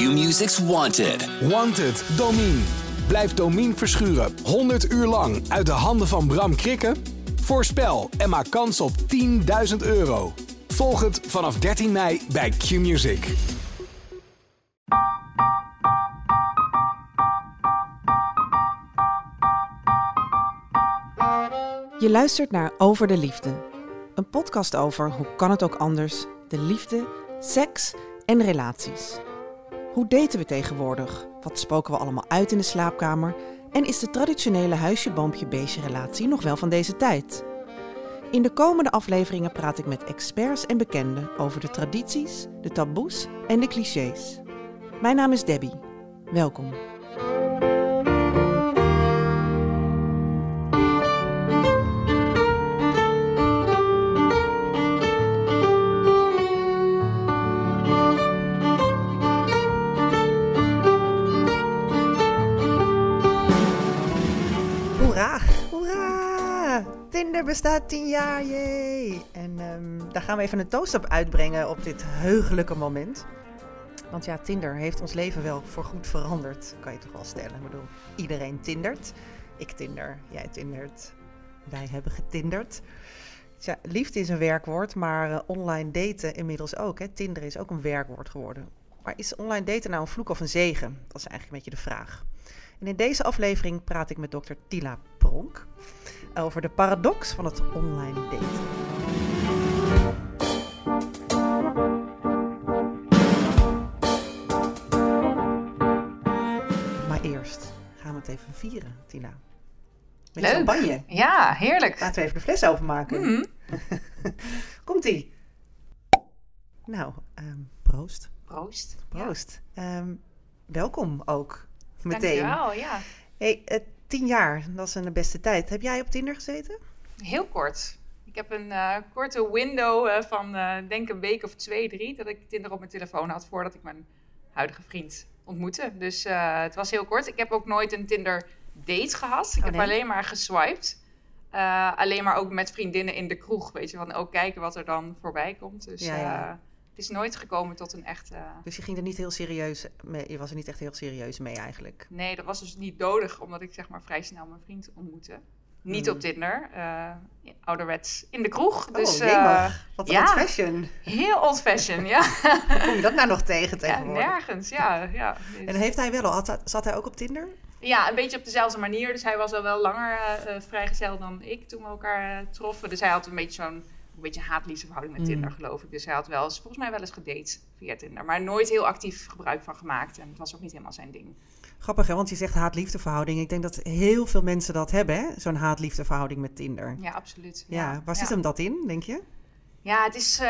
Q-Music's Wanted. Wanted, Domine. Blijf Domine verschuren 100 uur lang uit de handen van Bram Krikken? Voorspel en maak kans op 10.000 euro. Volg het vanaf 13 mei bij Q-Music. Je luistert naar Over de Liefde. Een podcast over hoe kan het ook anders, de liefde, seks en relaties. Hoe daten we tegenwoordig? Wat spoken we allemaal uit in de slaapkamer? En is de traditionele huisje-boompje-beestje relatie nog wel van deze tijd? In de komende afleveringen praat ik met experts en bekenden over de tradities, de taboes en de clichés. Mijn naam is Debbie. Welkom. Bestaat 10 jaar, jee! En ehm, daar gaan we even een toast op uitbrengen op dit heugelijke moment. Want ja, Tinder heeft ons leven wel voorgoed veranderd, kan je toch wel stellen. Ik bedoel, iedereen tindert. Ik tinder, jij tindert, wij hebben getinderd. Tja, liefde is een werkwoord, maar eh, online daten inmiddels ook. Hè. Tinder is ook een werkwoord geworden. Maar is online daten nou een vloek of een zegen? Dat is eigenlijk een beetje de vraag. En in deze aflevering praat ik met dokter Tila Pronk over de paradox van het online daten. Maar eerst gaan we het even vieren, Tina. Met Leuk. champagne. Ja, heerlijk. Laten we even de fles openmaken. Mhm. Komt-ie. Nou, ehm, proost. Proost. Proost. Ehm, welkom ook. Meteen. Dankjewel, ja. Hey, tien jaar, dat is een beste tijd. Heb jij op Tinder gezeten? Heel kort. Ik heb een eh, korte window eh, van, eh, denk een week of twee, drie, dat ik Tinder op mijn telefoon had voordat ik mijn huidige vriend ontmoette. Dus het was heel kort. Ik heb ook nooit een Tinder date gehad. Ik Oh, heb alleen maar geswiped. Alleen maar ook met vriendinnen in de kroeg, weet je, van ook kijken wat er dan voorbij komt. Dus Ja, ja. Eh, is nooit gekomen tot een echte... Dus je ging er niet heel serieus mee, je was er niet echt heel serieus mee eigenlijk. Nee, dat was dus niet nodig, omdat ik zeg maar vrij snel mijn vriend ontmoette. Niet Hmm. op Tinder, eh, ouderwets in de kroeg. Dus oh, eh, jemig. Wat ja. old fashion. heel old fashion, ja. Hoe kom je dat nou nog tegen ja. tegenwoordig? Nergens, ja. Ja. Dus- en heeft hij wel al, had- zat hij ook op Tinder? ja, een beetje op dezelfde manier. Dus hij was al wel langer eh, eh, vrijgezel dan ik toen we elkaar eh, troffen. Dus hij had een beetje zo'n een beetje haat-liefde verhouding met Mm. Tinder, geloof ik. Dus hij had wel eens, volgens mij wel eens gedate via Tinder. Maar nooit heel actief gebruik van gemaakt. En het was ook niet helemaal zijn ding. Grappig hè, want je zegt haat-liefde verhouding. Ik denk dat heel veel mensen dat hebben, hè? Zo'n haat-liefde verhouding met Tinder. Ja, absoluut. Ja, waar zit ja. hem dat in, denk je? Ja, het is eh,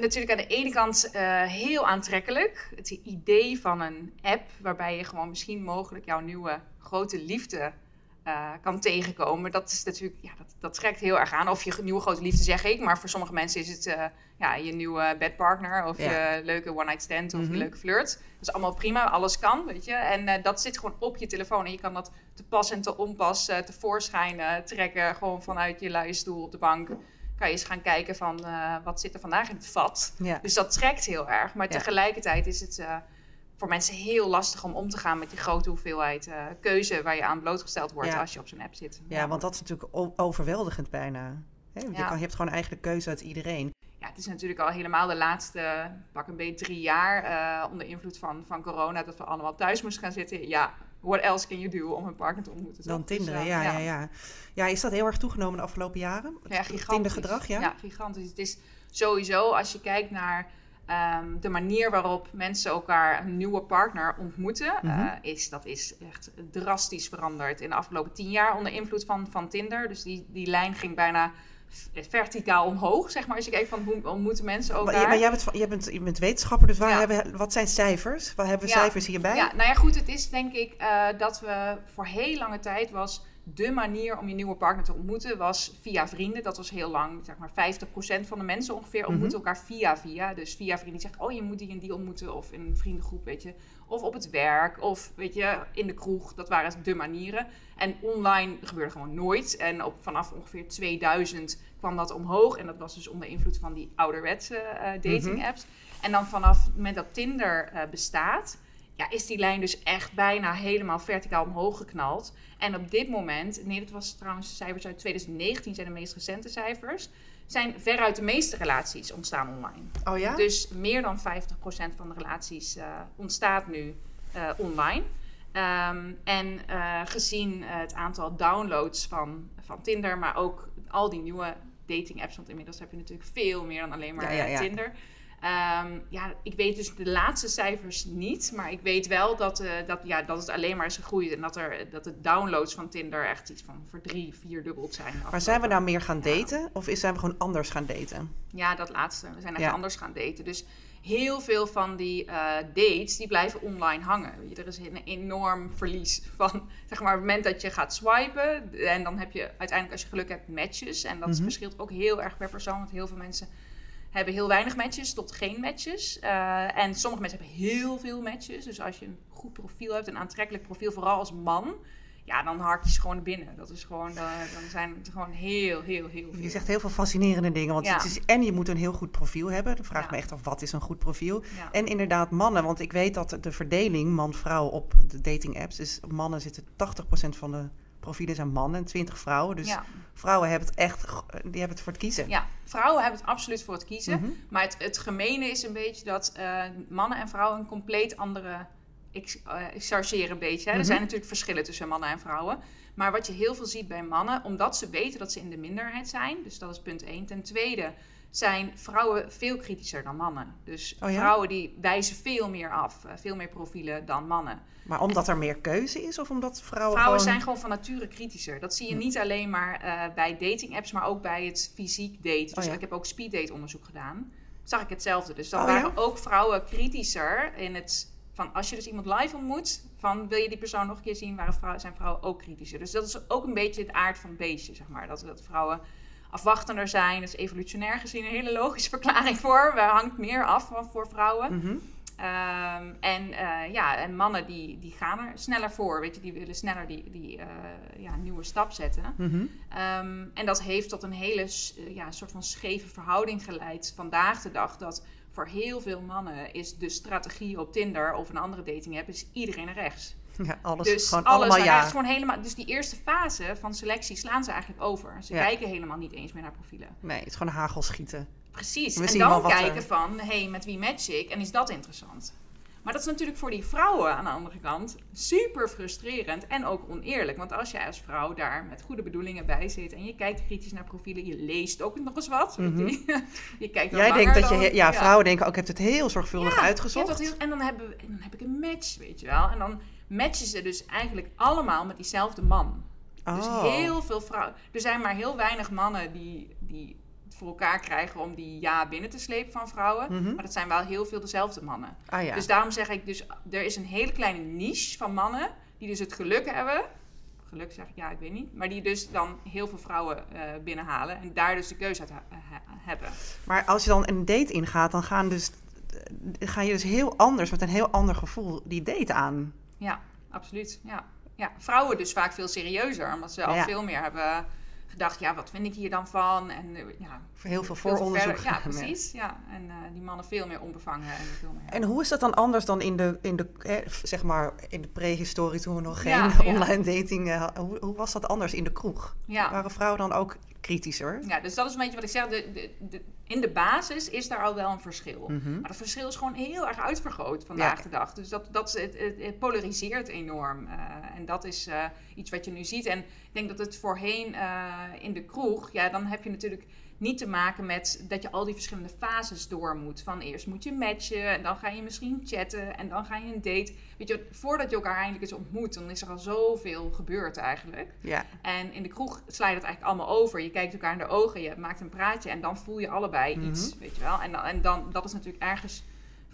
natuurlijk aan de ene kant eh, heel aantrekkelijk. Het idee van een app waarbij je gewoon misschien mogelijk jouw nieuwe grote liefde eh, kan tegenkomen. Dat is natuurlijk, ja, dat, dat trekt heel erg aan. Of je nieuwe grote liefde zeg ik, maar voor sommige mensen is het eh, ja, je nieuwe bedpartner of Ja. je leuke one night stand of Mhm. je leuke flirt. Dat is allemaal prima, alles kan, weet je. En eh, dat zit gewoon op je telefoon en je kan dat te pas en te onpas tevoorschijn trekken. Gewoon vanuit je luie stoel op de bank kan je eens gaan kijken van wat zit er vandaag in het vat. Ja. Dus dat trekt heel erg. Maar Ja. tegelijkertijd is het voor mensen heel lastig om om te gaan met die grote hoeveelheid eh, keuze waar je aan blootgesteld wordt Ja. als je op zo'n app zit. Ja, want dat is natuurlijk overweldigend bijna. Hè? Je, Ja. kan, je hebt gewoon eigenlijk keuze uit iedereen. Ja, het is natuurlijk al helemaal de laatste, pak een beetje drie jaar, eh, onder invloed van, van corona, dat we allemaal thuis moesten gaan zitten. Ja, what else can you do om een partner te ontmoeten? Dan? Dus, Tinder, eh, ja, ja, ja. Ja, is dat heel erg toegenomen de afgelopen jaren? Ja, gigantisch. Tindergedrag, ja? Ja, gigantisch. Het is sowieso, als je kijkt naar ehm, de manier waarop mensen elkaar een nieuwe partner ontmoeten, Mhm. eh, is, dat is echt drastisch veranderd in de afgelopen tien jaar onder invloed van, van Tinder. Dus die, die lijn ging bijna v- verticaal omhoog, zeg maar, als je kijkt van hoe ontmoeten mensen elkaar. Maar, maar jij, bent, jij, bent, je bent wetenschapper, dus waar Ja. hebben, wat zijn cijfers? Waar hebben we Ja. cijfers hierbij? Ja, nou ja, goed, het is denk ik eh, dat we voor heel lange tijd was de manier om je nieuwe partner te ontmoeten was via vrienden. Dat was heel lang, zeg maar 50% van de mensen ongeveer ontmoeten elkaar via via. Dus via vrienden die zeggen, oh je moet die en die ontmoeten of in een vriendengroep, weet je. Of op het werk of weet je, in de kroeg. Dat waren de manieren. En online gebeurde gewoon nooit. En op, vanaf ongeveer 2000 kwam dat omhoog. En dat was dus onder invloed van die ouderwetse eh, dating apps. En dan vanaf het moment dat Tinder eh, bestaat, ja, is die lijn dus echt bijna helemaal verticaal omhoog geknald. En op dit moment, nee, dat was trouwens cijfers uit 2019, zijn de meest recente cijfers, zijn veruit de meeste relaties ontstaan online. Oh ja? Dus meer dan 50% van de relaties uh, ontstaat nu uh, online. Um, en uh, gezien het aantal downloads van, van Tinder, maar ook al die nieuwe dating apps, want inmiddels heb je natuurlijk veel meer dan alleen maar ja, ja, ja. Tinder. Um, ja, ik weet dus de laatste cijfers niet, maar ik weet wel dat, uh, dat, ja, dat het alleen maar is gegroeid en dat, er, dat de downloads van Tinder echt iets van voor drie, vier dubbeld zijn. Maar zijn we nou meer gaan daten ja. of zijn we gewoon anders gaan daten? Ja, dat laatste. We zijn echt anders gaan daten. Dus heel veel van die uh, dates die blijven online hangen. Er is een enorm verlies van zeg maar, het moment dat je gaat swipen. En dan heb je uiteindelijk, als je geluk hebt, matches. En dat mm -hmm. verschilt ook heel erg per persoon. Want heel veel mensen hebben heel weinig matches tot geen matches. Uh, en sommige mensen hebben heel veel matches. Dus als je een goed profiel hebt, een aantrekkelijk profiel, vooral als man. Ja, dan hark je ze gewoon binnen. Dat is gewoon, dan zijn het gewoon heel, heel, heel veel. Je zegt heel veel fascinerende dingen. Want ja. het is, en je moet een heel goed profiel hebben. Dan vraag ik ja. me echt af, wat is een goed profiel? Ja. En inderdaad mannen. Want ik weet dat de verdeling man-vrouw op de dating apps is... Mannen zitten 80% van de profielen zijn mannen en 20 vrouwen. Dus ja. vrouwen hebben het echt die hebben het voor het kiezen. Ja, vrouwen hebben het absoluut voor het kiezen. Mm -hmm. Maar het, het gemene is een beetje dat uh, mannen en vrouwen een compleet andere. Ik, uh, ik chargeer een beetje. Hè. Mm -hmm. Er Mhm. zijn natuurlijk verschillen tussen mannen en vrouwen. Maar wat je heel veel ziet bij mannen, omdat ze weten dat ze in de minderheid zijn, dus dat is punt 1. Ten tweede zijn vrouwen veel kritischer dan mannen. Dus Oh ja? vrouwen die wijzen veel meer af, uh, veel meer profielen dan mannen. Maar omdat er meer keuze is of omdat vrouwen Vrouwen gewoon... zijn gewoon van nature kritischer. Dat zie je Hm. niet alleen maar uh, bij dating apps, maar ook bij het fysiek daten. Dus Oh ja. ik heb ook speeddate onderzoek gedaan. Zag ik hetzelfde. Dus dan Oh waren ook vrouwen kritischer in het van als je dus iemand live ontmoet, van wil je die persoon nog een keer zien, waren vrouwen, zijn vrouwen ook kritischer. Dus dat is ook een beetje het aard van het beestje, zeg maar. Dat, dat vrouwen afwachtender zijn. Dat is evolutionair gezien een hele logische verklaring voor. We hangt meer af van voor vrouwen. Mhm. Ehm, en, uh, ja, en mannen die, die gaan er sneller voor, weet je, die willen sneller die, die uh, ja, nieuwe stap zetten. Mhm. Um, en dat heeft tot een hele ja, soort van scheve verhouding geleid vandaag de dag. Dat voor heel veel mannen is de strategie op Tinder of een andere dating app is iedereen naar rechts. Ja, alles, dus gewoon alles allemaal ja. gewoon helemaal, dus die eerste fase van selectie slaan ze eigenlijk over. Ze Ja. kijken helemaal niet eens meer naar profielen. Nee, het is gewoon hagel schieten. Precies. En dan wat kijken er- van, hé, hey, met wie match ik? En is dat interessant? Maar dat is natuurlijk voor die vrouwen aan de andere kant super frustrerend en ook oneerlijk. Want als jij als vrouw daar met goede bedoelingen bij zit en je kijkt kritisch naar profielen, je leest ook nog eens wat. Mhm. je kijkt Jij denkt dat je... dan- Ja, vrouwen denken ook, ik heb het heel zorgvuldig ja, uitgezocht. je heel- en, dan hebben we, dan heb ik een match, weet je wel. En dan matchen ze dus eigenlijk allemaal met diezelfde man. Dus Oh. heel veel vrouwen. Er zijn maar heel weinig mannen die, die het voor elkaar krijgen om die ja binnen te slepen van vrouwen. Mhm. Maar dat zijn wel heel veel dezelfde mannen. Ah ja. Dus daarom zeg ik dus, er is een hele kleine niche van mannen die dus het geluk hebben. Geluk zeg ik, ja, ik weet niet. Maar die dus dan heel veel vrouwen eh, binnenhalen en daar dus de keuze uit hebben. Maar als je dan een date ingaat, dan gaan dus, ga je dus heel anders, met een heel ander gevoel, die date aan. Ja, absoluut. Ja. Ja, vrouwen dus vaak veel serieuzer, omdat ze al Ja. veel meer hebben gedacht, ja, wat vind ik hier dan van? En eh, ja, heel veel vooronderzoek. Ja, precies. Ja. En eh, die mannen veel meer onbevangen en veel meer. En hoe is dat dan anders dan in de, in de, hè, zeg maar, in de prehistorie toen we nog geen Ja, ja. online dating eh, hadden? Hoe, hoe was dat anders in de kroeg? ja. Waren vrouwen dan ook kritischer? ja, dus dat is een beetje wat ik zeg. De, de, de, in de basis is daar al wel een verschil. Mhm. Maar dat verschil is gewoon heel erg uitvergroot vandaag Ja. de dag. Dus dat, dat, het, het, het polariseert enorm. Eh, en dat is eh, iets wat je nu ziet. En ik denk dat het voorheen eh, in de kroeg, ja, dan heb je natuurlijk niet te maken met dat je al die verschillende fases door moet. Van eerst moet je matchen, en dan ga je misschien chatten, en dan ga je een date. Weet je, voordat je elkaar eindelijk eens ontmoet, dan is er al zoveel gebeurd eigenlijk. Ja. En in de kroeg sla je dat eigenlijk allemaal over. Je kijkt elkaar in de ogen, je maakt een praatje en dan voel je allebei Mhm. iets, weet je wel. En, dan, en dan, dat is natuurlijk ergens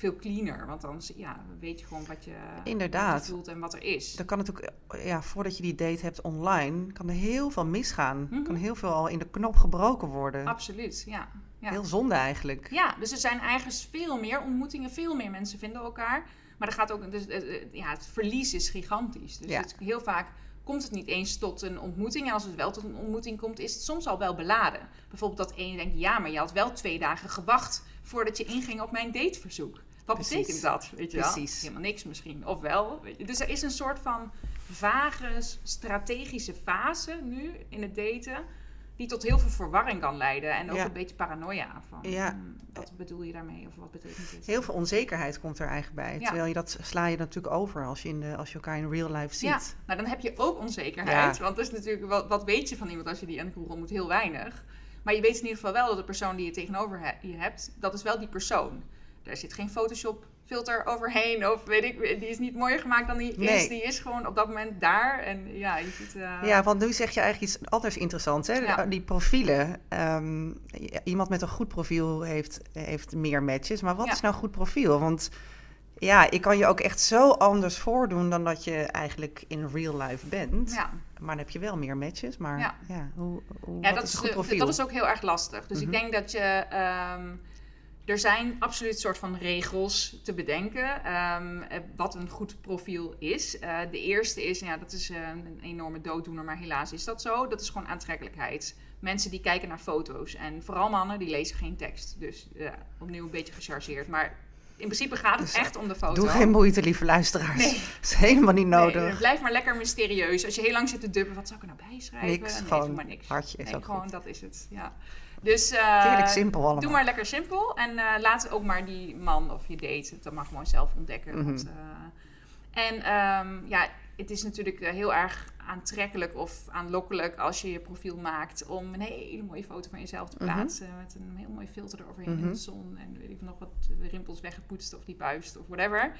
veel cleaner, want dan ja, weet je gewoon wat je, Inderdaad. wat je voelt en wat er is. Dan kan het ook, ja, voordat je die date hebt online, kan er heel veel misgaan. Mhm. Kan heel veel al in de knop gebroken worden. Absoluut, ja. ja. Heel zonde eigenlijk. Ja, dus er zijn ergens veel meer ontmoetingen, veel meer mensen vinden elkaar. Maar er gaat ook, dus, eh, eh, ja, het verlies is gigantisch. Dus Ja. het, heel vaak komt het niet eens tot een ontmoeting. En als het wel tot een ontmoeting komt, is het soms al wel beladen. Bijvoorbeeld dat ene denkt, ja, maar je had wel twee dagen gewacht voordat je inging op mijn dateverzoek. Wat Precies. betekent dat? Weet je wel? Precies. Helemaal niks misschien. Of wel. Dus er is een soort van vage strategische fase nu in het daten. Die tot heel veel verwarring kan leiden. En ook Ja. een beetje paranoia. Van, Ja. hmm, wat bedoel je daarmee? Of wat betekent dit? Heel veel onzekerheid komt er eigenlijk bij. Ja. Terwijl je dat sla je natuurlijk over als je, in de, als je elkaar in real life ziet. Ja, nou dan heb je ook onzekerheid. Want dat is natuurlijk, wat, wat weet je van iemand als je die kroeg ontmoet? Heel weinig. Maar je weet in ieder geval wel dat de persoon die je tegenover je hebt, dat is wel die persoon. Daar zit geen Photoshop filter overheen of weet ik, die is niet mooier gemaakt dan die Nee. is. Die is gewoon op dat moment daar en ja, je ziet... eh, Ja, want nu zeg je eigenlijk iets anders interessants. Hè? Ja. Die profielen. ehm, iemand met een goed profiel heeft, heeft meer matches. Maar wat Ja. is nou goed profiel? Want ja, ik kan je ook echt zo anders voordoen dan dat je eigenlijk in real life bent. ja. Maar dan heb je wel meer matches. Maar ja, Ja. hoe, hoe, Ja, dat is goed profiel? dat is ook heel erg lastig. Dus Mhm. ik denk dat je. ehm, er zijn absoluut soort van regels te bedenken. ehm, eh, wat een goed profiel is. Eh, de eerste is, ja, dat is eh, een enorme dooddoener, maar helaas is dat zo. Dat is gewoon aantrekkelijkheid. Mensen die kijken naar foto's. En vooral mannen die lezen geen tekst. Dus ja, opnieuw een beetje gechargeerd. Maar in principe gaat het Dus, echt om de foto. Doe geen moeite, lieve luisteraars. Nee. Dat is helemaal niet Nee, nodig. blijf maar lekker mysterieus. Als je heel lang zit te dubben, wat zou ik er nou bij schrijven? Niks, nee, gewoon maar niks. hartje is nee, ook gewoon goed. dat is het. Ja. Dus eh, simpel allemaal. doe maar lekker simpel. En eh, laat ook maar die man of je date dan maar gewoon zelf ontdekken. Mhm. want, eh, en ehm, ja, het is natuurlijk heel erg aantrekkelijk of aanlokkelijk als je je profiel maakt om een hele mooie foto van jezelf te Mhm. plaatsen. Met een heel mooi filter eroverheen in Mhm. de zon. En weet ik nog wat rimpels weggepoetst of die buist of whatever.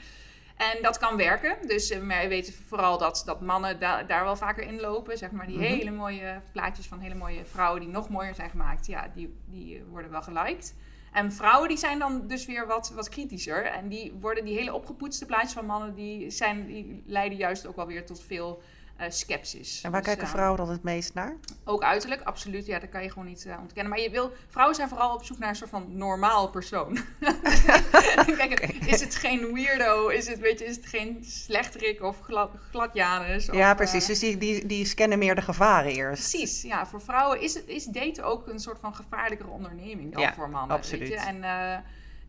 En dat kan werken. Dus eh, we weten vooral dat, dat mannen da- daar wel vaker in lopen. Zeg maar die Mhm. hele mooie plaatjes van hele mooie vrouwen die nog mooier zijn gemaakt. Ja, die, die worden wel geliked. En vrouwen die zijn dan dus weer wat, wat kritischer. En die worden die hele opgepoetste plaatjes van mannen, die, zijn, die leiden juist ook wel weer tot veel skepsis. En waar Dus, kijken eh, vrouwen dan het meest naar? ook uiterlijk, absoluut. Ja, dat kan je gewoon niet eh, ontkennen. Maar je wil, vrouwen zijn vooral op zoek naar een soort van normaal persoon. Kijk, is het geen weirdo? Is het, weet je, is het geen slechterik of glad, gladjanus? Ja, precies. Dus die, die, die scannen meer de gevaren eerst. Precies, ja. Voor vrouwen is, het, is daten ook een soort van gevaarlijkere onderneming dan Ja, voor mannen. absoluut. Weet je? En,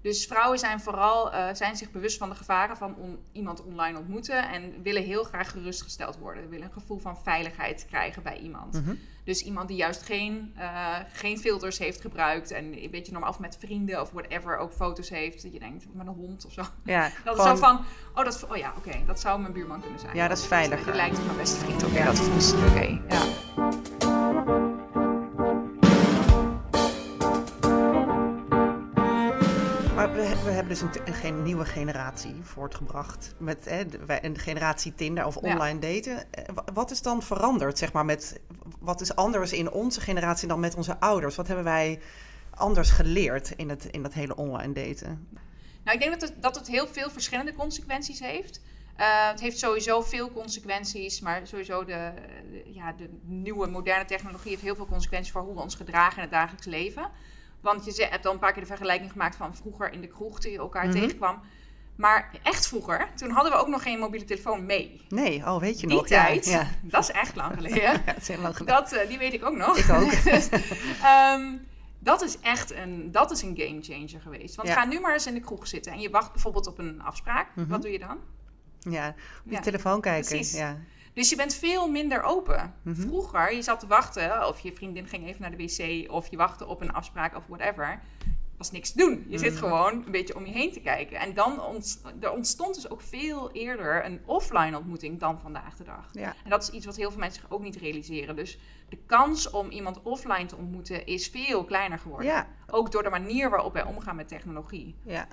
dus vrouwen zijn vooral eh, zijn zich bewust van de gevaren van on- iemand online ontmoeten en willen heel graag gerustgesteld worden. Willen een gevoel van veiligheid krijgen bij iemand. Mhm. Dus iemand die juist geen, eh, geen filters heeft gebruikt en een beetje normaal of met vrienden of whatever ook foto's heeft. Dat je denkt, met een hond of zo. Ja, Dat gewoon- is zo van, oh, dat, is- oh ja, oké, dat zou mijn buurman kunnen zijn. Ja, dat is veiliger. Die lijkt op mijn beste vriend. Oké, Ja. dat is oké. ja. We, hebben dus een, een nieuwe generatie voortgebracht. Met hè, een generatie Tinder of Ja. online daten. Eh, wa- Wat is dan veranderd, zeg maar, met... Wat is anders in onze generatie dan met onze ouders? Wat hebben wij anders geleerd in, het, in dat hele online daten? Nou, ik denk dat het, dat het heel veel verschillende consequenties heeft. Eh, het heeft sowieso veel consequenties, maar sowieso de, de- ja, de nieuwe moderne technologie heeft heel veel consequenties voor hoe we ons gedragen in het dagelijks leven. Want je hebt al een paar keer de vergelijking gemaakt van vroeger in de kroeg toen je elkaar Mhm. tegenkwam. Maar echt vroeger, toen hadden we ook nog geen mobiele telefoon mee. Nee, oh, weet je Die nog? tijd, Ja, ja. dat is echt lang geleden. Ja, het is heel lang geleden. Dat, eh, die weet ik ook nog. Ik ook. Dus, ehm, dat is echt een, dat is een game changer geweest. Want Ja. ga nu maar eens in de kroeg zitten en je wacht bijvoorbeeld op een afspraak. Mhm. Wat doe je dan? Ja, op je telefoon kijken. Precies. Ja. Dus je bent veel minder open. Mhm. Vroeger, je zat te wachten, of je vriendin ging even naar de wc, of je wachtte op een afspraak of whatever. was niks te doen. Je zit Mhm. gewoon een beetje om je heen te kijken. En dan ontst er ontstond dus ook veel eerder een offline ontmoeting dan vandaag de dag. Ja. En dat is iets wat heel veel mensen zich ook niet realiseren. Dus de kans om iemand offline te ontmoeten is veel kleiner geworden. Ja. Ook door de manier waarop wij omgaan met technologie. Ja.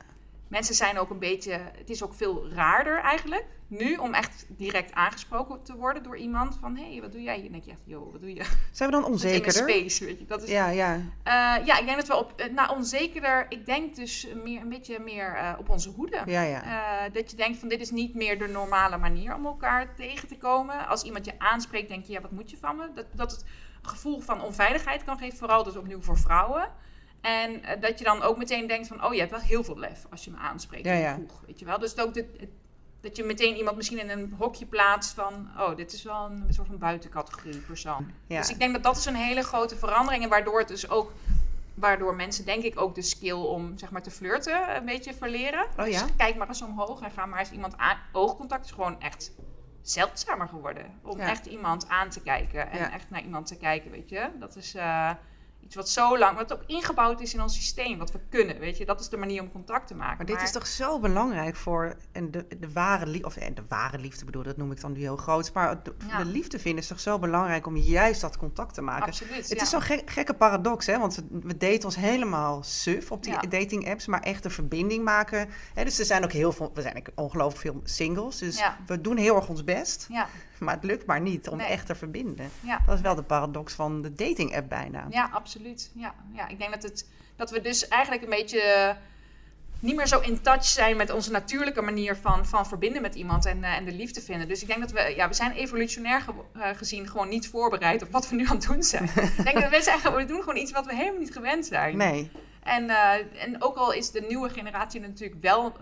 Mensen zijn ook een beetje, het is ook veel raarder eigenlijk nu om echt direct aangesproken te worden door iemand van hé, hey, wat doe jij? En dan denk je echt, joh, wat doe je? Zijn we dan onzekerder? space, weet je. Dat is, Ja, ja. Eh, ja, ik denk dat we op, eh, nou onzekerder, ik denk dus meer, een beetje meer eh, op onze hoede. Ja, ja. Dat je denkt van dit is niet meer de normale manier om elkaar tegen te komen. Als iemand je aanspreekt, denk je, ja, wat moet je van me? Dat, dat het gevoel van onveiligheid kan geven, vooral dus opnieuw voor vrouwen. En eh, dat je dan ook meteen denkt van, oh, je hebt wel heel veel lef als je me aanspreekt Ja, in de ja. weet je wel. Dus ook dit, dat je meteen iemand misschien in een hokje plaatst van, oh, dit is wel een soort van buitencategorie persoon. ja. Dus ik denk dat dat is een hele grote verandering en waardoor het dus ook Waardoor mensen denk ik ook de skill om zeg maar te flirten een beetje verleren. Oh Dus kijk maar eens omhoog en ga maar eens iemand aan. Oogcontact is gewoon echt zeldzamer geworden. Om echt iemand aan te kijken en echt naar iemand te kijken, weet je. Dat is eh, iets wat zo lang, wat ook ingebouwd is in ons systeem, wat we kunnen, weet je. Dat is de manier om contact te maken. Maar dit is toch zo belangrijk voor en de, de ware liefde, of eh, de ware liefde bedoel, dat noem ik dan nu heel groot. Maar de, Ja. de liefde vinden is toch zo belangrijk om juist dat contact te maken. Absoluut, Het ja. is zo'n gek- gekke paradox, hè? Want we, we daten ons helemaal suf op die Ja. dating apps, maar echt een verbinding maken. Hè? Dus er zijn ook heel veel, we zijn ongelooflijk veel singles, dus we doen heel erg ons best, Ja, maar het lukt maar niet om Nee. echt te verbinden. ja. Dat is wel de paradox van de dating app bijna. Ja, absoluut. Ja, ja. ik denk dat, het, dat we dus eigenlijk een beetje eh, niet meer zo in touch zijn met onze natuurlijke manier van, van verbinden met iemand en, eh, en de liefde vinden. Dus ik denk dat we, ja, we zijn evolutionair ge- eh, gezien gewoon niet voorbereid op wat we nu aan het doen zijn. ik denk dat we zeggen, we doen gewoon iets wat we helemaal niet gewend zijn. Nee, En, en ook al is de nieuwe generatie er natuurlijk wel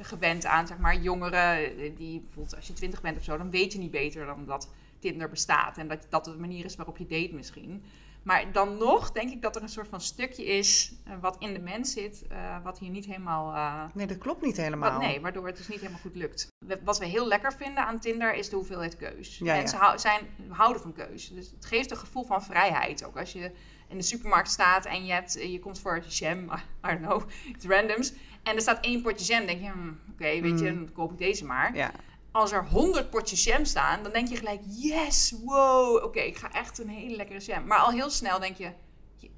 gewend aan, zeg maar, jongeren die bijvoorbeeld als je twintig bent of zo, dan weet je niet beter dan dat Tinder bestaat en dat dat de manier is waarop je date misschien. Maar dan nog denk ik dat er een soort van stukje is eh, wat in de mens zit, eh, wat hier niet helemaal. eh, nee, dat klopt niet helemaal. wat, nee, waardoor het dus niet helemaal goed lukt. We- Wat we heel lekker vinden aan Tinder is de hoeveelheid keus. Ja, ja. Mensen hou- zijn, houden van keus. Dus het geeft een gevoel van vrijheid. Ook als je in de supermarkt staat en je, hebt, je komt voor jam, I don't know, iets randoms. En er staat één potje jam. denk je, hmm, oké, weet je, Mm. dan koop ik deze maar. Ja. Als er honderd potjes jam staan, dan denk je gelijk, yes, wow, oké, ik ga echt een hele lekkere jam. Maar al heel snel denk je,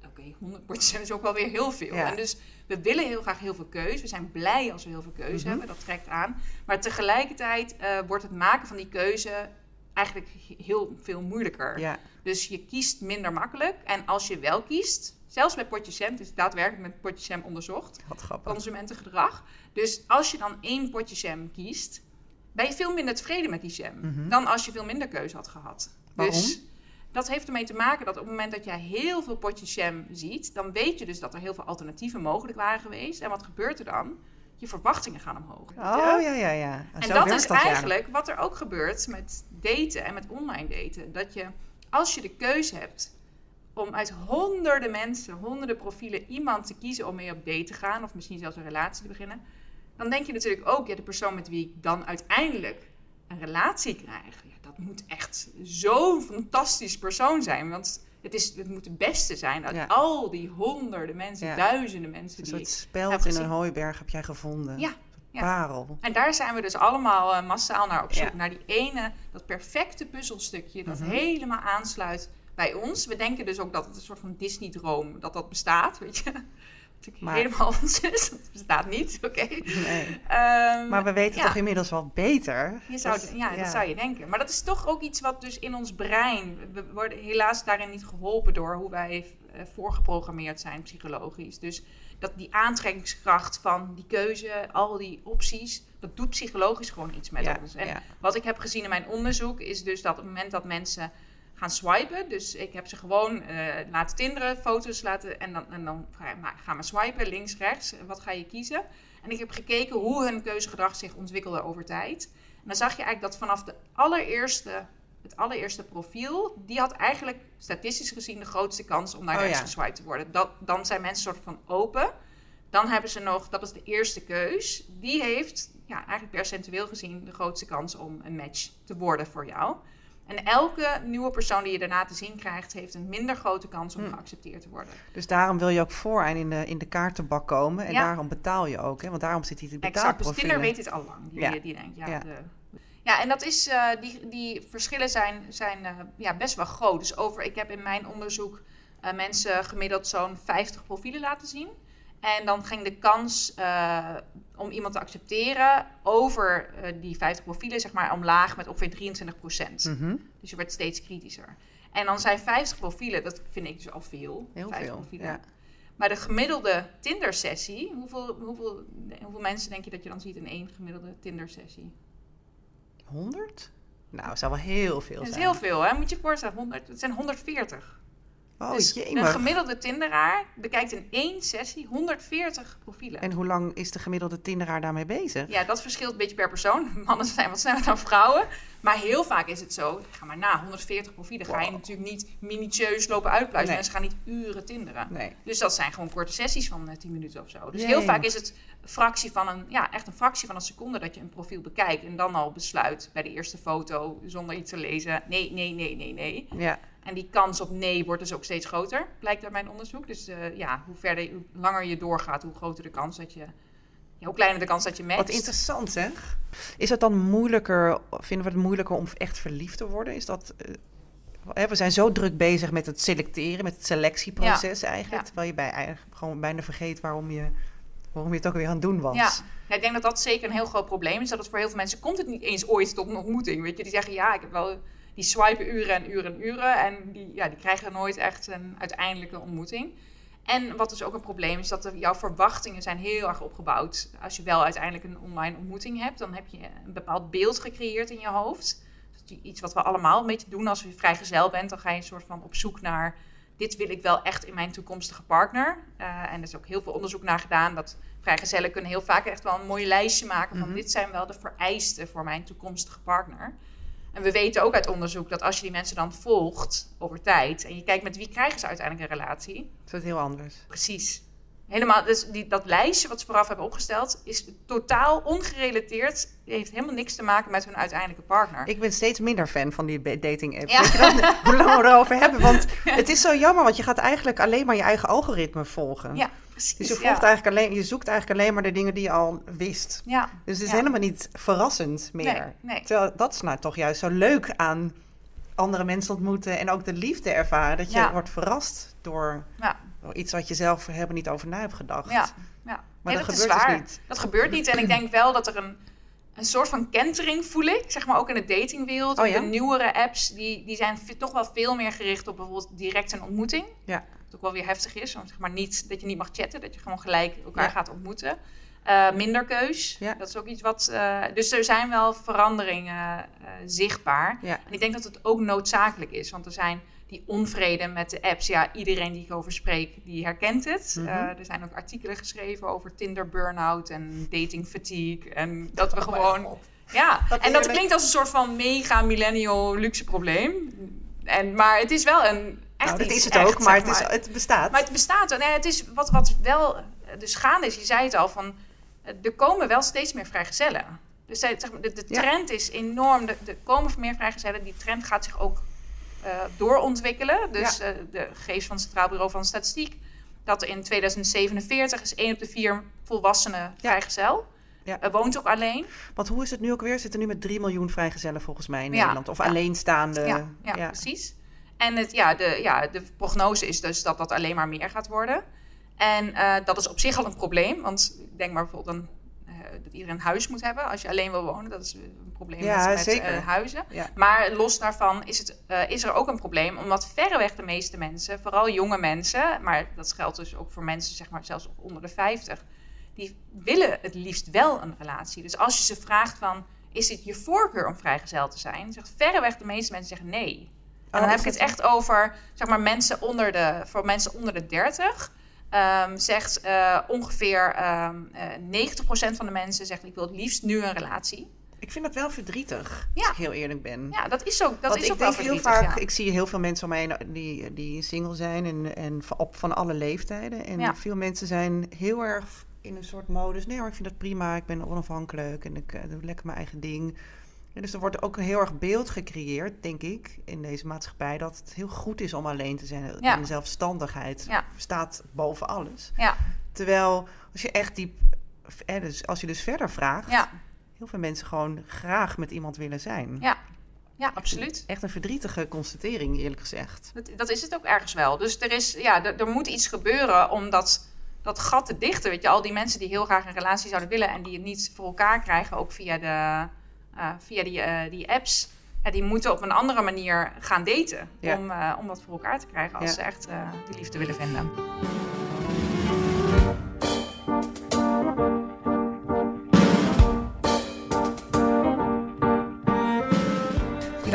oké, 100 potjes jam is ook wel weer heel veel. Ja. En dus we willen heel graag heel veel keus. We zijn blij als we heel veel keuze Mhm. hebben, dat trekt aan. Maar tegelijkertijd eh, wordt het maken van die keuze eigenlijk heel veel moeilijker. Ja. Dus je kiest minder makkelijk. En als je wel kiest, zelfs met potjes jam, het is daadwerkelijk met potjes jam onderzocht, Wat grappig. consumentengedrag. Dus als je dan één potje jam kiest, ben je veel minder tevreden met die jam Mhm. dan als je veel minder keuze had gehad. Waarom? Dus dat heeft ermee te maken dat op het moment dat jij heel veel potjes jam ziet, dan weet je dus dat er heel veel alternatieven mogelijk waren geweest. En wat gebeurt er dan? Je verwachtingen gaan omhoog. Oh ja, ja, ja. En Zo dat is eigenlijk wat er ook gebeurt met daten en met online daten. Dat je, als je de keuze hebt om uit honderden mensen, honderden profielen iemand te kiezen om mee op date te gaan, of misschien zelfs een relatie te beginnen, dan denk je natuurlijk ook, ja, de persoon met wie ik dan uiteindelijk een relatie krijg, ja, dat moet echt zo'n fantastisch persoon zijn. Want het, is, het moet de beste zijn uit Ja. al die honderden mensen, Ja. duizenden mensen die soort ik speld in een hooiberg heb jij gevonden. Ja. Parel. En daar zijn we dus allemaal eh, massaal naar op zoek. Naar die ene, dat perfecte puzzelstukje dat Mhm. helemaal aansluit bij ons. We denken dus ook dat het een soort van Disney-droom, dat dat bestaat, weet je. Natuurlijk Maar- helemaal onzin, dat bestaat niet, oké. Nee. Ehm, Maar we weten ja. toch inmiddels wel beter. Je zou, ja, dat zou je denken. Maar dat is toch ook iets wat dus in ons brein... We worden helaas daarin niet geholpen door hoe wij eh, voorgeprogrammeerd zijn psychologisch. Dus dat die aantrekkingskracht van die keuze, al die opties... dat doet psychologisch gewoon iets met Ja, ons. En wat ik heb gezien in mijn onderzoek is dus dat op het moment dat mensen gaan swipen... dus ik heb ze gewoon eh, laten tinderen, foto's laten... en dan, en dan ga, maar, ga maar swipen, links, rechts. Wat ga je kiezen? En ik heb gekeken hoe hun keuzegedrag zich ontwikkelde over tijd. En dan zag je eigenlijk dat vanaf de allereerste, het allereerste profiel, die had eigenlijk statistisch gezien de grootste kans om naar Oh, rechts ja. geswiped te worden. Dat, dan zijn mensen soort van open. Dan hebben ze nog, dat is de eerste keus, die heeft ja, eigenlijk percentueel gezien de grootste kans om een match te worden voor jou. En elke nieuwe persoon die je daarna te zien krijgt, heeft een minder grote kans om Hm. geaccepteerd te worden. Dus daarom wil je ook vooraan in de, in de kaartenbak komen. En Ja. daarom betaal je ook. Hè? Want daarom zit hij te Exact, dus. Tinder weet dit al lang. Die, Ja. die denkt, ja, Ja. De, ja, en dat is, eh, die, die verschillen zijn, zijn eh, ja, best wel groot. Dus over, ik heb in mijn onderzoek eh, mensen gemiddeld zo'n 50 profielen laten zien. En dan ging de kans eh, om iemand te accepteren over eh, die 50 profielen, zeg maar, omlaag met ongeveer 23 procent. Mhm. Dus je wordt steeds kritischer. En dan zijn 50 profielen, dat vind ik dus al veel. Heel 50 veel. profielen. Ja. Maar de gemiddelde Tinder-sessie, hoeveel, hoeveel, hoeveel mensen denk je dat je dan ziet in één gemiddelde Tinder-sessie? 100? Nou, zou wel heel veel Dat is zijn. heel veel, hè? Moet je je voorstellen, 100, het zijn 140. Oh, dus een gemiddelde Tinderaar bekijkt in één sessie 140 profielen. En hoe lang is de gemiddelde Tinderaar daarmee bezig? Ja, dat verschilt een beetje per persoon. Mannen zijn wat sneller dan vrouwen. Maar heel vaak is het zo, ga maar na, 140 profielen ga je natuurlijk niet minutieus lopen uitpluizen. Nee. Mensen gaan niet uren tinderen. Nee. Dus dat zijn gewoon korte sessies van eh, 10 minuten of zo. Dus heel vaak is het fractie van een, ja, echt een fractie van een seconde dat je een profiel bekijkt. En dan al besluit bij de eerste foto, zonder iets te lezen, nee, nee, nee, nee, nee. Ja. En die kans op nee wordt dus ook steeds groter, blijkt uit mijn onderzoek. Dus eh, ja, hoe verder, hoe langer je doorgaat, hoe groter de kans dat je, ja, hoe kleiner de kans dat je matcht. Wat interessant zeg. Is het dan moeilijker, vinden we het moeilijker om echt verliefd te worden? Is dat... eh, we zijn zo druk bezig met het selecteren, met het selectieproces eigenlijk. Ja. Terwijl je bij, eigenlijk gewoon bijna vergeet waarom je, waarom je het ook weer aan het doen was. Ja. ja, ik denk dat dat zeker een heel groot probleem is. Dat het voor heel veel mensen komt het niet eens ooit tot een ontmoeting. Weet je, die zeggen ja, ik heb wel die swipen uren en uren en uren en die, ja, die krijgen nooit echt een uiteindelijke ontmoeting. En wat dus ook een probleem is, dat er, jouw verwachtingen zijn heel erg opgebouwd. Als je wel uiteindelijk een online ontmoeting hebt, dan heb je een bepaald beeld gecreëerd in je hoofd. Dat is iets wat we allemaal een beetje doen als je vrijgezel bent. Dan ga je een soort van op zoek naar, dit wil ik wel echt in mijn toekomstige partner. Eh, en er is ook heel veel onderzoek naar gedaan dat vrijgezellen kunnen heel vaak echt wel een mooi lijstje maken van Mhm. dit zijn wel de vereisten voor mijn toekomstige partner. En we weten ook uit onderzoek dat als je die mensen dan volgt over tijd en je kijkt met wie krijgen ze uiteindelijk een relatie, Dat is heel anders. precies. Helemaal, dus die, dat lijstje wat ze vooraf hebben opgesteld is totaal ongerelateerd. heeft helemaal niks te maken met hun uiteindelijke partner. Ik ben steeds minder fan van die dating apps. Ja. Weet je dat? Hoe lang we erover hebben. Want het is zo jammer, want je gaat eigenlijk alleen maar je eigen algoritme volgen. ja, precies. Dus je, ja. eigenlijk alleen, je zoekt eigenlijk alleen maar de dingen die je al wist. Ja, Dus het is Ja. helemaal niet verrassend meer. nee, nee. Terwijl dat is nou toch juist zo leuk aan andere mensen ontmoeten en ook de liefde ervaren. Dat je wordt verrast door, Ja. door iets wat je zelf helemaal niet over na hebt gedacht. Ja, ja. Maar Nee, dat gebeurt dus niet. Dat gebeurt niet. En ik denk wel dat er een, een soort van kentering voel ik. Zeg maar ook in de datingwereld. Oh ja? De nieuwere apps, die, die zijn toch wel veel meer gericht op bijvoorbeeld direct een ontmoeting. Ja. Wat ook wel weer heftig is. Want zeg maar niet dat je niet mag chatten. Dat je gewoon gelijk elkaar Ja. gaat ontmoeten. Eh, minder keus. Ja. Dat is ook iets wat... eh, dus er zijn wel veranderingen eh, zichtbaar. En ik denk dat het ook noodzakelijk is. Want er zijn die onvrede met de apps. Ja, iedereen die ik over spreek, die herkent het. Mhm. Eh, er zijn ook artikelen geschreven over Tinder burn-out en dating fatigue. En dat we gewoon... Ja, en dat klinkt als een soort van mega millennial luxe probleem. En, maar het is wel een echt Nou, dat is het echt, ook, maar het, is, het bestaat. maar het bestaat. Nee, het is wat, wat wel dus gaande is. Je zei het al, van, er komen wel steeds meer vrijgezellen. Dus de, de Ja. trend is enorm. Er komen meer vrijgezellen. Die trend gaat zich ook doorontwikkelen. Dus eh, de gegevens van het Centraal Bureau van Statistiek... dat in 2047 is 1 op de 4 volwassenen vrijgezel. Ja. Eh, woont ook alleen. Want hoe is het nu ook weer? Zitten nu met 3 miljoen vrijgezellen volgens mij in Ja. Nederland. Of Ja. alleenstaande. Ja, ja, precies. En het, ja, de, ja, de prognose is dus dat dat alleen maar meer gaat worden. En eh, dat is op zich al een probleem. Want denk maar bijvoorbeeld aan, eh, dat iedereen een huis moet hebben. Als je alleen wil wonen, dat is een probleem Ja, met, met zeker. eh, huizen. Ja. Maar los daarvan is, het, eh, is er ook een probleem. Omdat verreweg de meeste mensen, vooral jonge mensen... maar dat geldt dus ook voor mensen zeg maar, zelfs onder de 50... die willen het liefst wel een relatie. Dus als je ze vraagt van... is het je voorkeur om vrijgezel te zijn? Zegt verreweg de meeste mensen zeggen nee. En dan Oh, heb is ik het echt over, zeg maar, mensen onder de, voor mensen onder de 30. Ehm, zegt eh, ongeveer ehm eh 90% van de mensen zegt ik wil het liefst nu een relatie. Ik vind dat wel verdrietig, Ja. als ik heel eerlijk ben. Ja, dat is ook, dat Want is ook wel denk heel verdrietig. vaak, ja. ik zie heel veel mensen om mij heen die, die single zijn en, en van- op, van alle leeftijden. En Ja. veel mensen zijn heel erg in een soort modus. Nee hoor, ik vind dat prima, ik ben onafhankelijk en ik eh, doe lekker mijn eigen ding. En dus er wordt ook een heel erg beeld gecreëerd, denk ik, in deze maatschappij, dat het heel goed is om alleen te zijn. Ja. En zelfstandigheid Ja. staat boven alles. Ja, Terwijl als je echt diep, eh, dus als je dus verder vraagt, ja, heel veel mensen gewoon graag met iemand willen zijn. ja, ja, absoluut. Echt een verdrietige constatering, eerlijk gezegd. Dat, dat is het ook ergens wel. Dus er, is, ja, er, er moet iets gebeuren om dat, dat gat te dichten. Weet je, al die mensen die heel graag een relatie zouden willen en die het niet voor elkaar krijgen, ook via, de, eh, via die, eh, die apps. Ja, die moeten op een andere manier gaan daten. Ja. Om, eh, om dat voor elkaar te krijgen als Ja. ze echt die liefde willen vinden.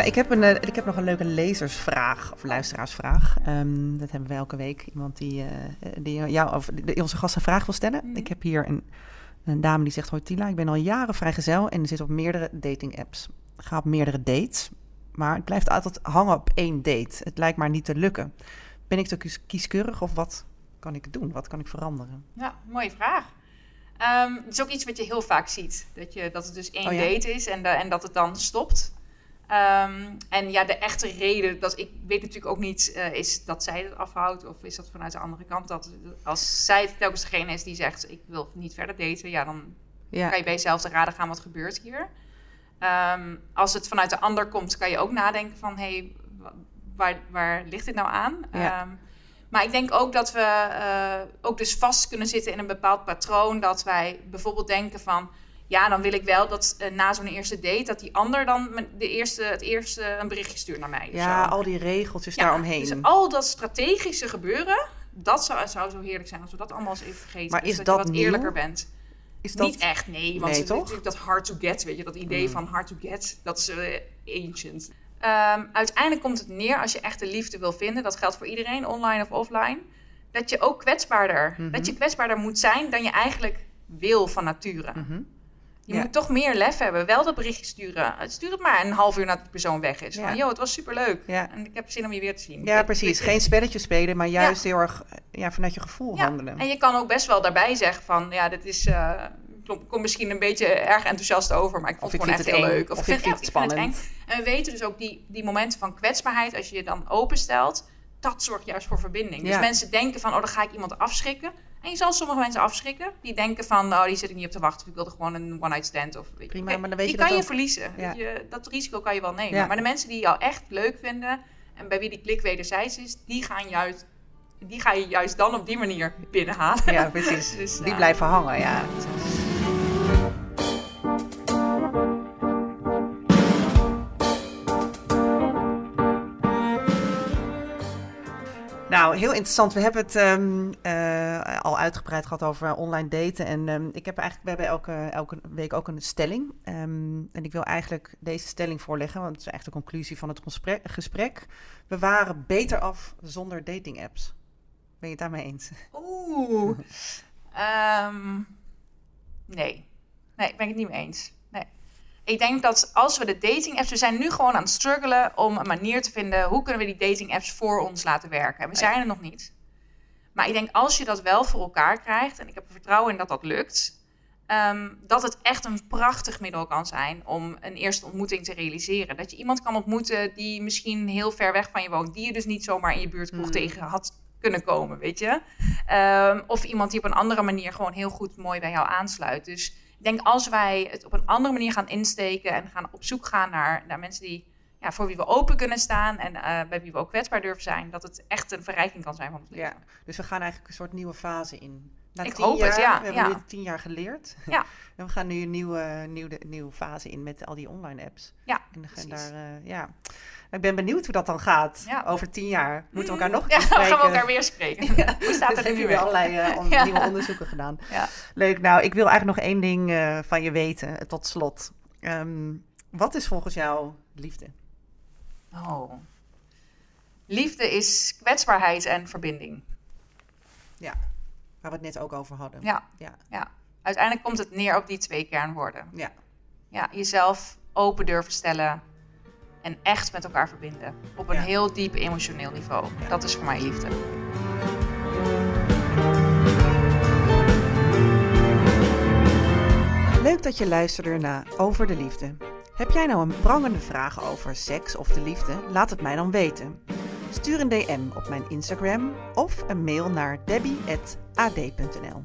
Ik, heb een, ik heb nog een leuke lezersvraag of luisteraarsvraag. Ehm, dat hebben we elke week. Iemand die, die jou of die onze gast een vraag wil stellen. Mhm. Ik heb hier een, een dame die zegt: Hoi Tila, ik ben al jaren vrijgezel en zit op meerdere dating apps. Ga op meerdere dates, maar het blijft altijd hangen op één date. Het lijkt maar niet te lukken. Ben ik te kies- kieskeurig of wat kan ik doen? Wat kan ik veranderen? Ja, mooie vraag. Ehm, het is ook iets wat je heel vaak ziet. Dat, je, dat het dus één Oh ja? date is en, de- en dat het dan stopt. Ehm, en ja, de echte reden, dat ik weet natuurlijk ook niet, eh, is dat zij het afhoudt of is dat vanuit de andere kant? Dat als zij het telkens degene is die zegt, ik wil niet verder daten, ja, dan Ja, kan je bij jezelf te raden gaan wat gebeurt hier. Ehm, als het vanuit de ander komt, kan je ook nadenken van, hé, hey, wa- waar, waar ligt dit nou aan? Ja. Ehm, maar ik denk ook dat we eh, ook dus vast kunnen zitten in een bepaald patroon. Dat wij bijvoorbeeld denken van... Ja, dan wil ik wel dat eh, na zo'n eerste date... dat die ander dan de eerste, het eerste een berichtje stuurt naar mij. ja al die regeltjes Ja, daaromheen. Dus al dat strategische gebeuren... dat zou, zou zo heerlijk zijn als we dat allemaal eens even vergeten. Maar Dus is dat, dat je wat nieuw? eerlijker bent. is dat Niet echt, nee. Want Nee, het- toch? natuurlijk dat hard to get, weet je, dat idee Mm. van hard to get, dat is eh, ancient. Ehm, uiteindelijk komt het neer als je echt de liefde wil vinden, dat geldt voor iedereen, online of offline, dat je ook kwetsbaarder, Mhm. dat je kwetsbaarder moet zijn dan je eigenlijk wil van nature. Mhm. Je Ja. moet toch meer lef hebben, wel dat berichtje sturen. Stuur het maar een half uur nadat die persoon weg is. Ja. Van, joh, het was superleuk. Ja. En ik heb zin om je weer te zien. Ja, Ik- precies. ik- Geen spelletje spelen, maar juist heel erg eh, ja, vanuit je gevoel Ja, handelen. En je kan ook best wel daarbij zeggen van, ja, dit is, eh kom, misschien een beetje erg enthousiast over, maar ik vond Of het gewoon echt het heel eng, leuk. of ik vind het spannend. En we weten dus ook die, die momenten van kwetsbaarheid, als je je dan openstelt, dat zorgt juist voor verbinding. Dus mensen denken van, oh, dan ga ik iemand afschrikken. En je zal sommige mensen afschrikken. Die denken van, oh, die zit ik niet op te wachten. Ik wilde gewoon een one-night stand. Of, weet. Prima, maar dan weet die je dat kan je ook. verliezen. Ja. Je, dat risico kan je wel nemen. Ja. Maar de mensen die jou echt leuk vinden en bij wie die klik wederzijds is, die gaan juist, die ga je juist dan op die manier binnenhalen. Ja, precies. Dus, Die blijven hangen, ja. Nou, heel interessant. We hebben het ehm, eh, al uitgebreid gehad over online daten. En ehm, ik heb eigenlijk, we hebben elke, elke week ook een stelling. Ehm, en ik wil eigenlijk deze stelling voorleggen, want het is eigenlijk de conclusie van het gesprek. We waren beter af zonder dating apps. Ben je het daarmee eens? Oeh. Nee. Nee, ik ben het niet mee eens. Ik denk dat als we de dating apps... We zijn nu gewoon aan het struggelen om een manier te vinden... hoe kunnen we die dating apps voor ons laten werken. We zijn er nog niet. Maar ik denk als je dat wel voor elkaar krijgt... en ik heb er vertrouwen in dat dat lukt... ehm, dat het echt een prachtig middel kan zijn om een eerste ontmoeting te realiseren. Dat je iemand kan ontmoeten die misschien heel ver weg van je woont... die je dus niet zomaar in je buurt Hmm. tegen had kunnen komen, weet je. Ehm, of iemand die op een andere manier gewoon heel goed mooi bij jou aansluit. Dus denk als wij het op een andere manier gaan insteken en gaan op zoek gaan naar, naar mensen die, ja, voor wie we open kunnen staan en eh, bij wie we ook kwetsbaar durven zijn, dat het echt een verrijking kan zijn van het leven. Ja, dus we gaan eigenlijk een soort nieuwe fase in. Na Ik hoop jaar, het, ja, We hebben ja. nu tien jaar geleerd. Ja. en we gaan nu een nieuwe, nieuwe, nieuwe fase in met al die online apps. Ja, En daar, eh, ja. Ik ben benieuwd hoe dat dan gaat. Ja. Over tien jaar. Moeten we elkaar nog Ja, keer dan gaan we spreken? elkaar weer spreken. Hoe staat Dus er nu weer allerlei eh, on- Ja. nieuwe onderzoeken gedaan. Ja. Leuk. Nou, ik wil eigenlijk nog één ding eh, van je weten, eh, tot slot. Ehm, wat is volgens jou liefde? Oh. Liefde is kwetsbaarheid en verbinding. Waar we het net ook over hadden. Ja. Ja. ja. Uiteindelijk komt het neer op die twee kernwoorden. Ja. Ja, jezelf open durven stellen en echt met elkaar verbinden. Op een Ja. heel diep emotioneel niveau. Ja. Dat is voor mij liefde. Leuk dat je luisterde naar Over de Liefde. Heb jij nou een prangende vraag over seks of de liefde? Laat het mij dan weten. Stuur een DM op mijn Instagram of een mail naar debbie.ad.nl.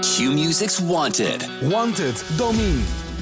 Q-Music's Wanted. Wanted, Domine.